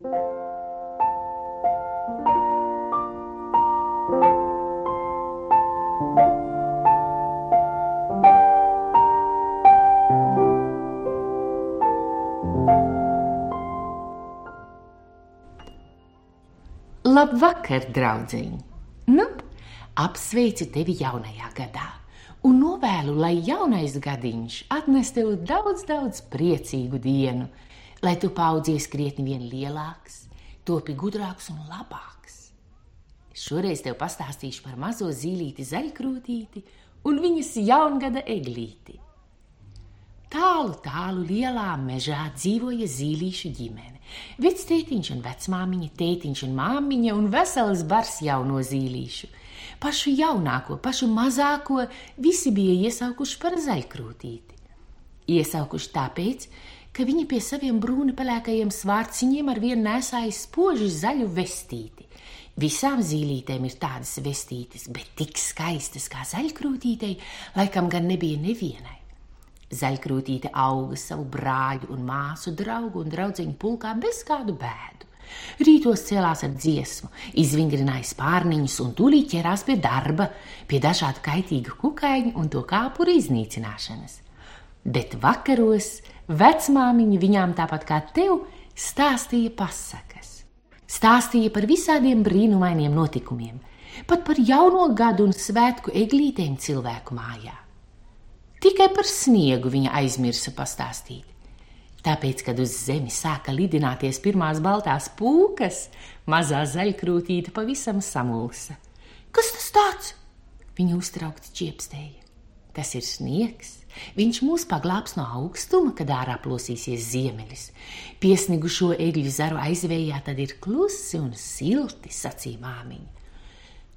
Labvakar, draugiņ! Nu, apsveicu tevi jaunajā gadā un novēlu, lai jaunais gadiņš atnes tev daudz, daudz priecīgu dienu, lai tu paudzies krietni vien lielāks, topi gudrāks un labāks. Šoreiz tev pastāstīšu par mazo zīlīti zaļkrūtīti un viņas jaungada eglīti. Tālu, tālu lielā mežā dzīvoja zīlīšu ģimene. Vectētiņš un vecmāmiņa, tētiņš un māmiņa un vesels bars jauno zīlīšu. Pašu jaunāko, pašu mazāko visi bija iesaukuši par zaļkrūtīti. Iesaukuši tāpēc, ka viņi pie saviem brūni pelēkajiem svārciņiem ar vienu nesāja spoži zaļu vestīti. Visām zīlītēm ir tādas vestītes, bet tik skaistas kā zaļkrūtītei, laikam gan nebija nevienai. Zaļkrūtīte auga savu brāļu un māsu draugu un draudziņu pulkā bez kādu bēdu. Rītos cēlās ar dziesmu, izvingrināja spārniņus un tūlīt ķerās pie darba, pie dažādu kaitīgu kukaiņu un to kāpuru iznīcināšanas. Bet vakaros vecmāmiņa viņām tāpat kā tev stāstīja pasakas. Stāstīja par visādiem brīnumainiem notikumiem, pat par jauno gadu un svētku eglītēm cilvēku mājā. Tikai par sniegu viņa aizmirsa pastāstīt. Tāpēc, kad uz zemes sāka lidināties pirmās baltās pūkas, mazā zaļkrūtīte pavisam samulsa. Kas tas tāds? Viņa uztraukti čiepstēja. Tas ir sniegs. Viņš mūs paglābs no augstuma, kad ārā plosīsies ziemeļs. Piesnigušo egļu zaru aizvējā tad ir klusi un silti, sacīja māmiņa.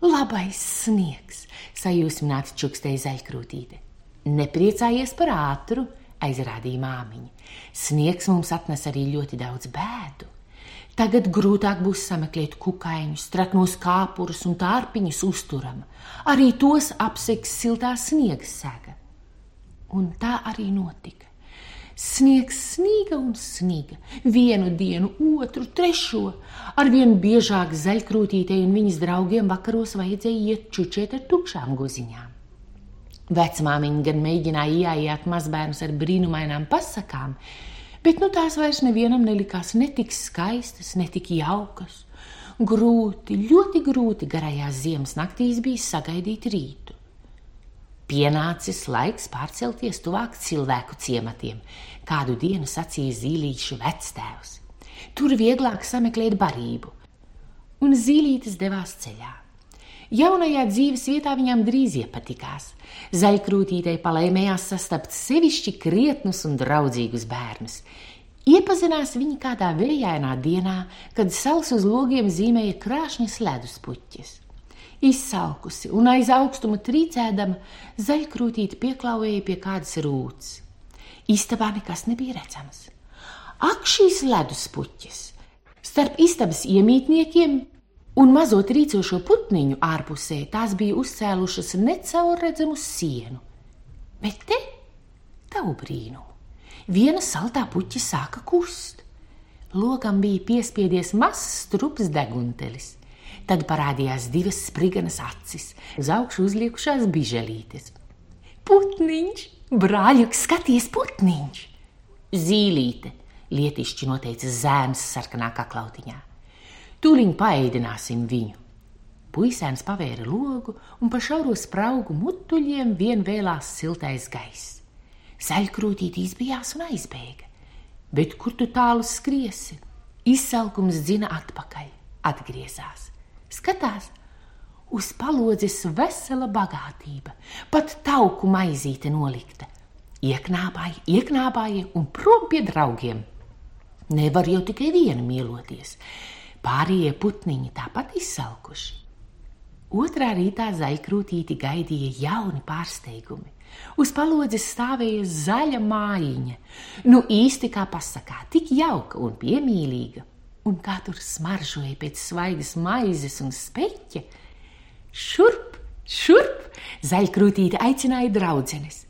Labais sniegs, sajūsmināti čukstēja zaļkrūtīte. Nepriecājies par ātru, aizrādīja māmiņa. Sniegs mums atnes arī ļoti daudz bēdu. Tagad grūtāk būs sameklēt kukaiņus, traknos kāpurus un tārpiņus uzturam. Arī tos apsegs siltā sniega sēga. Un tā arī notika. Sniegs sniga un sniga, vienu dienu, otru, trešo. Arvien biežāk zaļkrūtītei un viņas draugiem vakaros vajadzēja iet čučēt ar tukšām goziņām. Vecmāmiņa gan mēģināja ieiet mazbērnus ar brīnumainām pasakām, bet nu tās vairs nevienam nelikās ne tik skaistas, ne tik jaukas. Grūti, ļoti grūti garajās ziemas naktīs bija sagaidīt rītu. Pienācis laiks pārcelties tuvāk cilvēku ciematiem, kādu dienu sacīja zīlīšu vectēvs. Tur vieglāk sameklēt barību, un zīlītes devās ceļā. Jaunajā dzīves vietā viņam drīz iepatikās. Zaļkrūtītei palēmējās sastapt sevišķi krietnus un draudzīgus bērnus. Iepazinās viņi kādā vējainā dienā, kad saules uz logiem zīmēja krāšņas ledus puķis. Izsalkusi un aiz augstuma trīcēdama, zaļkrūtīte pieklāvēja pie kādas rūts. Istabā nekas nebija redzams. Ak, šīs ledus puķis! Starp istabas iemītniekiem un mazo trīcošo putniņu ārpusē tās bija uzcēlušas necaurredzamu sienu. Bet te, tavu brīnumu, viena saltā puķa sāka kust. Logam bija piespiedies mazs strups deguntelis. Tad parādījās divas spriganas acis, uz augšu uzliekušās biželītes. Putniņš, brāļuks, skaties, putniņš! Zīlīte, lietišķi noteica zēns sarkanā kaklautiņā. Tūliņ paēdināsim viņu. Puisēns pavēra logu, un pa šauro spraugu mutuļiem vien vēlās siltais gaiss. Zaļkrūtīt izbijās un aizbēga, bet kur tu tālu skriesi? Izsalkums dzina atpakaļ, atgriezās. Skatās, uz palodzes vesela bagātība, pat tauku maizīte nolikta. Ieknābāja, ieknābāja un prom pie draugiem. Nevar jau tikai vienu mīloties. Pārējie putniņi tāpat izsalkuši. Otrā rītā zaļkrūtīti gaidīja jauni pārsteigumi. Uz palodzes stāvēja zaļa mājiņa, nu īsti kā pasakā, tik jauka un piemīlīga, un kā tur smaržoja pēc svaigas maizes un speķa. Šurp, šurp, zaļkrūtīte aicināja draudzenes.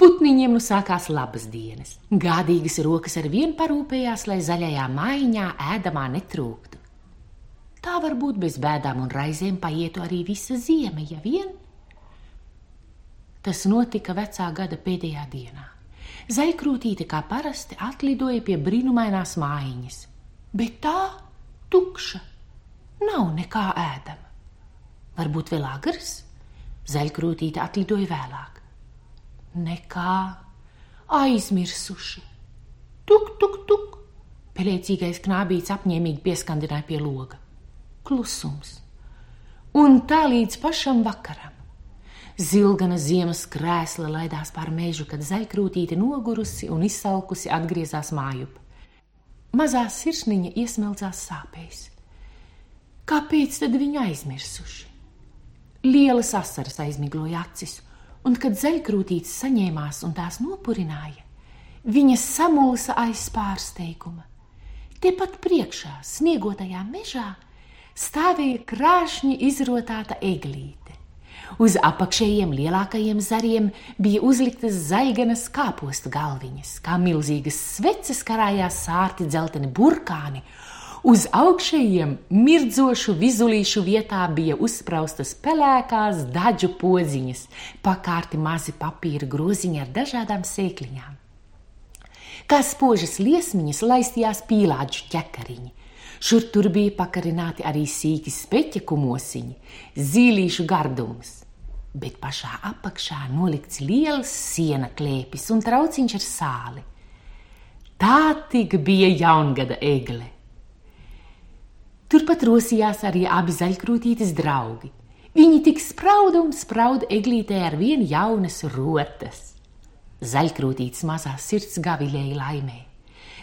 Putniņiem nu sākās labas dienas. Gādīgas rokas ar vienu parūpējās, lai zaļajā maiņā ēdamā netrūktu. Tā varbūt bez bēdām un raizēm paietu arī visa ziema, ja vien. Tas notika vecā gada pēdējā dienā. Zaļkrūtīte kā parasti atlidoja pie brīnumainās mājiņas, bet tā tukša, nav nekā ēdama. Varbūt vēl agrs? Zaļkrūtīte atlidoja vēlāk. Nekā aizmirsuši. Tuk, tuk, tuk! Pelēcīgais knābīts apņēmīgi pieskandināja pie loga. Klusums. Un tā līdz pašam vakaram. Zilgana ziemas krēsla laidās pār mežu, kad zaļkrūtīte nogurusi un izsalkusi atgriezās mājup. Mazā sirsniņa iesmelcās sāpēs. Kāpēc tad viņu aizmirsuši? Lielas asaras aizmigloja acis, un kad zaļkrūtītes saņēmās un tās nopurināja, viņa samulsa aiz pārsteiguma. Tepat priekšā, sniegotajā mežā, stāvēja krāšņi izrotāta eglīte. Uz apakšējiem lielākajiem zariem bija uzliktas zaļganas kāpostu galviņas, kā milzīgas sveces karājās sārti dzelteni burkāni. Uz augšējiem mirdzošu vizulīšu vietā bija uzspraustas pelēkās daļu podziņas, pakārti mazi papīra groziņi ar dažādām sēkliņām. Kā spožas liesmiņas laistījās pīlāģu ķekariņi, Šur tur bija pakarināti arī sīki speķa kumosiņi, zīlīšu gardums bet pašā apakšā nolikts liels siena klēpis un trauciņš ar sāli. Tā tik bija jaungada egle. Turpat rosījās arī abi zaļkrūtītes draugi. Viņi tik sprauda un sprauda eglītē ar vien jaunas rotas. Zaļkrūtītes mazās sirds gavilēja laimē.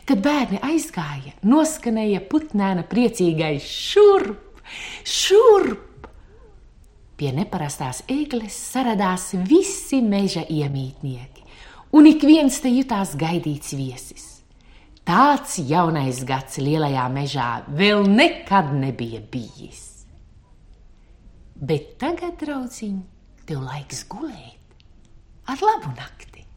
Kad bērni aizgāja, noskanēja putnēna priecīgais šurp, šurp! Pie neparastās egles saradās visi meža iemītnieki, un ik viens te jutās gaidīts viesis. Tāds jaunais gads lielajā mežā vēl nekad nebija bijis. Bet tagad, draugiņ, tev laiks gulēt ar labu nakti.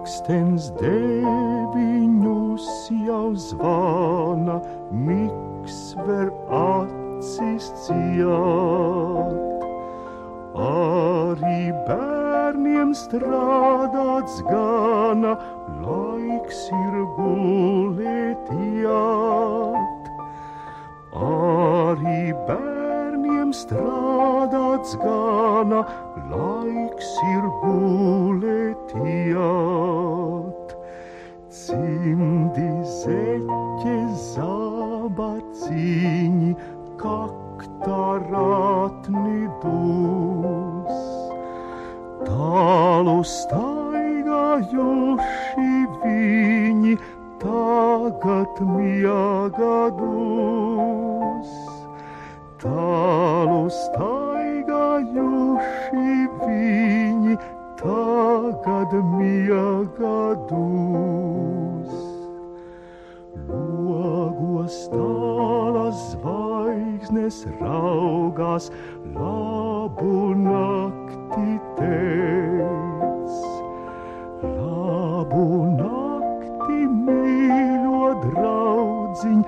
Pulkstens deviņus jau zvana, miks ver acis ciet. Arī bērniem strādāts gana, laiks ir gulēt jāt. Arī bērniem strādāts gana, laiks ir gulēt jāt. Tagad miega dūs. Tālu staigājuši viņi, tagad miega dūs. Logos tālas zvaigznes raugās, labu nakti teic. Labu rodzin